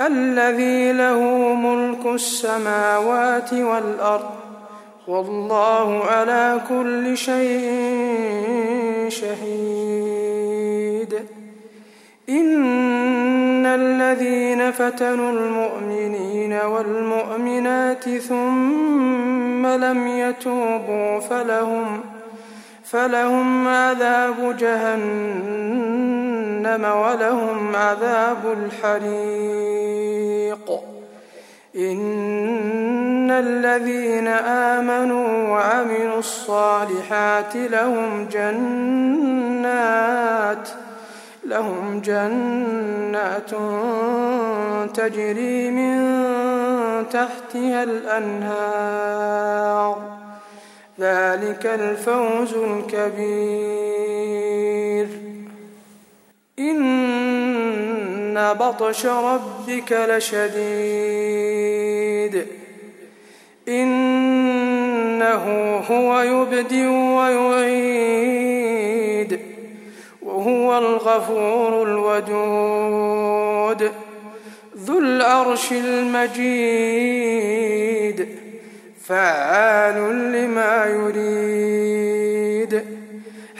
الذي له ملك السماوات والأرض والله على كل شيء شهيد. إن الذين فتنوا المؤمنين والمؤمنات ثم لم يتوبوا فلهم فلهم عذاب جهنم. ولهم عذاب الحريق. إن الذين آمنوا وعملوا الصالحات لهم جنات لهم جنات تجري من تحتها الأنهار. ذلك الفوز الكبير. إن بطش ربك لشديد. إنه هو يبدئ ويعيد وهو الغفور الودود. ذو العرش المجيد فعال لما يريد.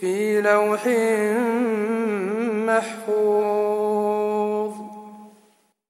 في لوح محفوظ.